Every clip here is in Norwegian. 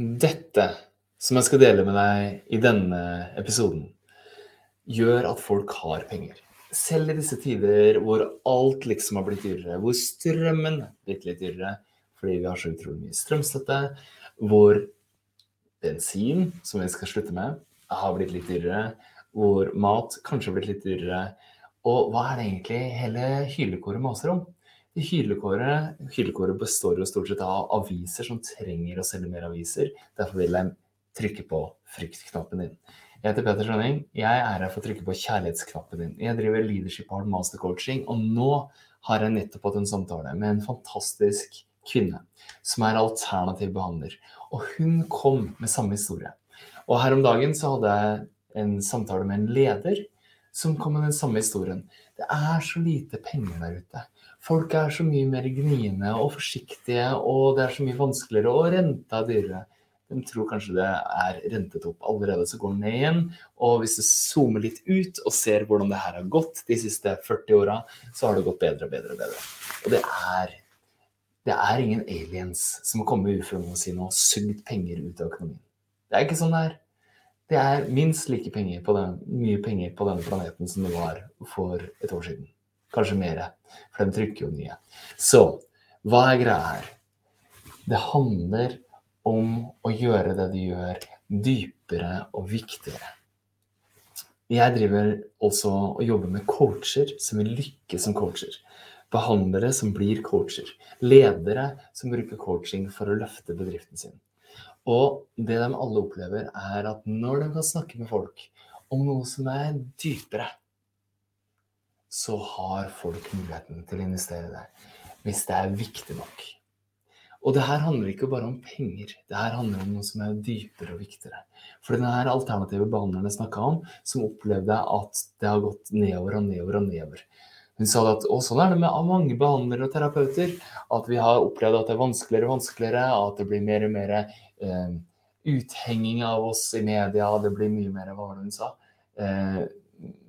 Dette som jeg skal dele med deg i denne episoden, gjør at folk har penger. Selv i disse tider hvor alt liksom har blitt dyrere, hvor strømmen blitt litt dyrere fordi vi har så utrolig mye strømstøtte, hvor bensin, som vi skal slutte med, har blitt litt dyrere, hvor mat kanskje har blitt litt dyrere. Og hva er det egentlig hele hylekoret maser om? Hylekoret, hylekoret består jo stort sett av aviser som trenger å selge mer aviser. Derfor vil de trykke på fryktknappen din. Jeg heter Peter Skjønning. Jeg er her for å trykke på kjærlighetsknappen din. Jeg driver Leadership Hard Master Coaching, og nå har jeg nettopp hatt en samtale med en fantastisk kvinne som er alternativ behandler. Og hun kom med samme historie. Og her om dagen så hadde jeg en samtale med en leder som kom med den samme historien. Det er så lite penger der ute. Folk er så mye mer gniende og forsiktige, og det er så mye vanskeligere, og renta er dyrere. De tror kanskje det er rentet opp allerede, så går den ned igjen. Og hvis du zoomer litt ut og ser hvordan det her har gått de siste 40 åra, så har det gått bedre og bedre og bedre. Og det er, det er ingen aliens som har kommet ufra noen sine og sugd penger ut av økonomien. Det er ikke sånn det er. Det er minst like penger den, mye penger på denne planeten som det var for et år siden. Kanskje mer, for de trykker jo nye. Så hva er greia her? Det handler om å gjøre det du gjør, dypere og viktigere. Jeg driver også og jobber med coacher som vil lykkes som coacher. Behandlere som blir coacher. Ledere som bruker coaching for å løfte bedriften sin. Og det de alle opplever, er at når de kan snakke med folk om noe som er dypere, så har folk muligheten til å investere der. Hvis det er viktig nok. Og det her handler ikke bare om penger, det her handler om noe som er dypere og viktigere. For denne her alternative behandleren jeg snakka om, som opplevde at det har gått nedover og nedover og nedover. Hun sa at og sånn er det med mange behandlere og terapeuter. At vi har opplevd at det er vanskeligere og vanskeligere, at det blir mer og mer eh, uthenging av oss i media. Det blir mye mer, hva var det hun sa? Eh,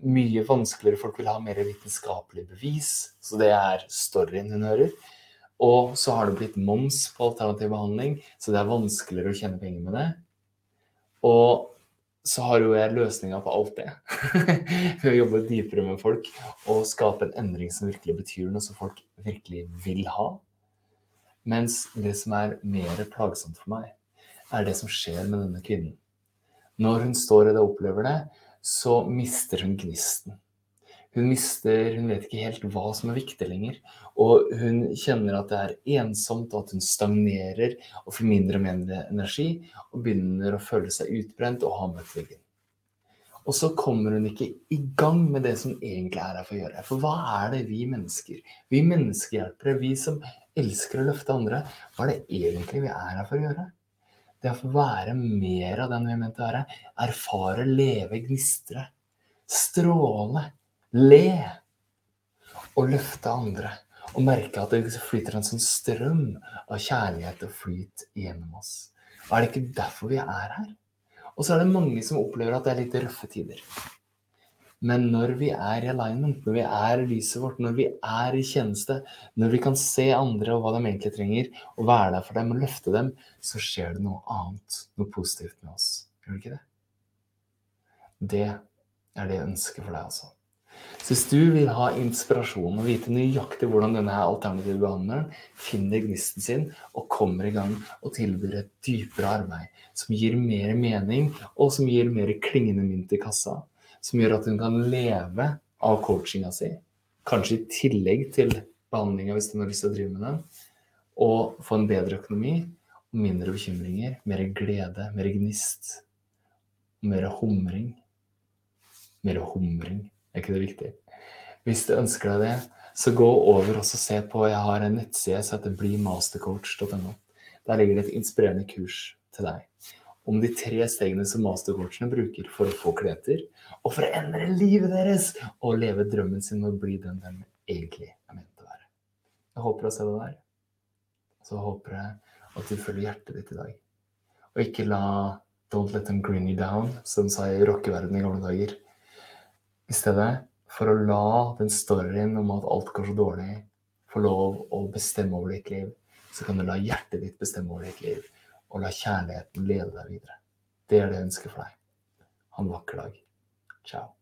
mye vanskeligere. Folk vil ha mer vitenskapelig bevis. Så det er storyen hun hører. Og så har det blitt moms på alternativ behandling, så det er vanskeligere å tjene penger med det. Og så har jo jeg løsninga på alt det. Ved å jobbe dypere med folk og skape en endring som virkelig betyr noe som folk virkelig vil ha. Mens det som er mer plagsomt for meg, er det som skjer med denne kvinnen. Når hun står og opplever det, så mister hun gnisten. Hun mister Hun vet ikke helt hva som er viktig lenger. Og hun kjenner at det er ensomt, og at hun stagnerer og får mindre og mindre energi. Og begynner å føle seg utbrent og ha møtt veggen. Og så kommer hun ikke i gang med det som egentlig er her for å gjøre. For hva er det vi mennesker, vi menneskehjelpere, vi som elsker å løfte andre, hva er det egentlig vi er her for å gjøre? Det å få være mer av den vi er ment å være. Erfare, leve, gnistre. Stråle. Le. Og løfte andre. Og merke at det flyter en sånn strøm av kjærlighet og flyt gjennom oss. Og er det ikke derfor vi er her? Og så er det mange som opplever at det er litt røffe tider. Men når vi er i alignment, når vi er i lyset vårt, når vi er i tjeneste, når vi kan se andre og hva de egentlig trenger, og være der for dem og løfte dem, så skjer det noe annet, noe positivt med oss. Gjør det ikke det? Det er det jeg ønsker for deg, altså. Så hvis du vil ha inspirasjon og vite nøyaktig hvordan denne alternative behandleren finner gnisten sin og kommer i gang og tilbyr et dypere arbeid som gir mer mening, og som gir mer klingende mynt i kassa, som gjør at hun kan leve av coachinga si, kanskje i tillegg til behandlinga hvis hun har lyst til å drive med den, og få en bedre økonomi mindre bekymringer, mer glede, mer gnist, mer humring. Mer humring, er ikke det viktig? Hvis du ønsker deg det, så gå over og se på Jeg har en nettside som heter blimastercoach.no. Der ligger det et inspirerende kurs til deg om de tre stegene som mastercoachene bruker for å få klienter, og for å endre livet deres og leve drømmen sin og bli den de egentlig er ment å være. Jeg håper å se deg der. Så håper jeg at du følger hjertet ditt i dag. Og ikke la Don't let them grin you down, som sa i rockeverdenen i gamle dager. I stedet for å la den storyen om at alt går så dårlig, få lov å bestemme over ditt liv, så kan du la hjertet ditt bestemme over ditt liv og la kjærligheten lede deg videre. Det er det jeg ønsker for deg. Ha en vakker dag. Ciao.